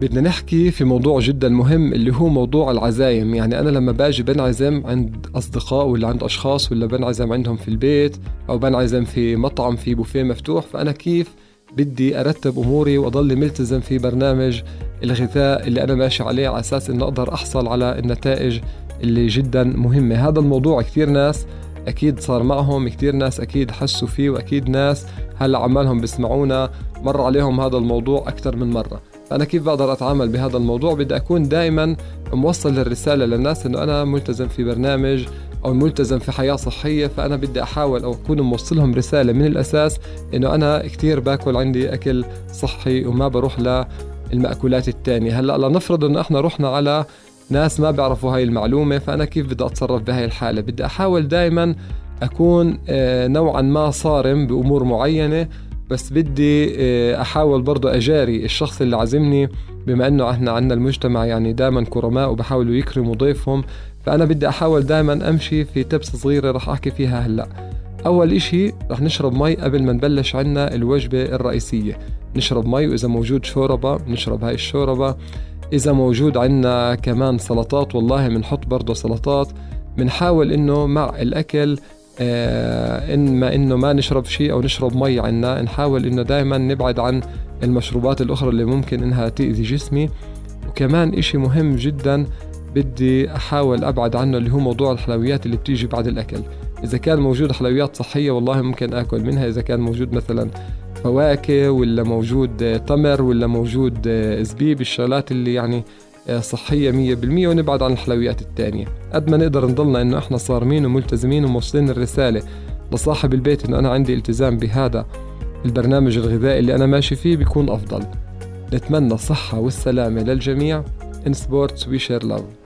بدنا نحكي في موضوع جدا مهم اللي هو موضوع العزايم. يعني أنا لما باجي بنعزم عند أصدقاء ولا عند أشخاص ولا بنعزم عندهم في البيت أو بنعزم في مطعم في بوفيه مفتوح فأنا كيف بدي أرتب أموري وأضل ملتزم في برنامج الغذاء اللي أنا ماشي عليه على أساس إنه أقدر أحصل على النتائج اللي جدا مهمة. هذا الموضوع كثير ناس أكيد صار معهم كثير ناس أكيد حسوا فيه وأكيد ناس هلا عمالهم بيسمعونا مر عليهم هذا الموضوع أكثر من مرة. فأنا كيف بقدر أتعامل بهذا الموضوع؟ بدي أكون دائما موصل الرسالة للناس إنه أنا ملتزم في برنامج أو ملتزم في حياة صحية فأنا بدي أحاول أو أكون موصلهم رسالة من الأساس إنه أنا كثير باكل عندي أكل صحي وما بروح للمأكولات الثانية هلأ لنفرض إنه إحنا رحنا على ناس ما بيعرفوا هاي المعلومة فأنا كيف بدي أتصرف بهاي الحالة؟ بدي أحاول دائما أكون آه، نوعا ما صارم بأمور معينة بس بدي آه، أحاول برضه أجاري الشخص اللي عازمني بما إنه إحنا عندنا المجتمع يعني دائما كرماء وبحاولوا يكرموا ضيفهم فأنا بدي أحاول دائما أمشي في تبس صغيرة رح أحكي فيها هلأ. أول إشي رح نشرب مي قبل ما نبلش عنا الوجبة الرئيسية. نشرب مي وإذا موجود شوربة نشرب هاي الشوربة. إذا موجود عنا كمان سلطات والله بنحط برضه سلطات. بنحاول إنه مع الأكل آه إما إنه ما نشرب شيء أو نشرب مي عنا نحاول إنه دائما نبعد عن المشروبات الأخرى اللي ممكن إنها تأذي جسمي. وكمان إشي مهم جدا بدي أحاول أبعد عنه اللي هو موضوع الحلويات اللي بتيجي بعد الأكل. إذا كان موجود حلويات صحية والله ممكن آكل منها. إذا كان موجود مثلا فواكه ولا موجود تمر ولا موجود زبيب الشغلات اللي يعني صحية مية بالمية ونبعد عن الحلويات التانية. قد ما نقدر نضلنا إنه إحنا صارمين وملتزمين وموصلين الرسالة لصاحب البيت إنه أنا عندي التزام بهذا البرنامج الغذائي اللي أنا ماشي فيه بيكون أفضل. نتمنى الصحة والسلامة للجميع. In sports we share love.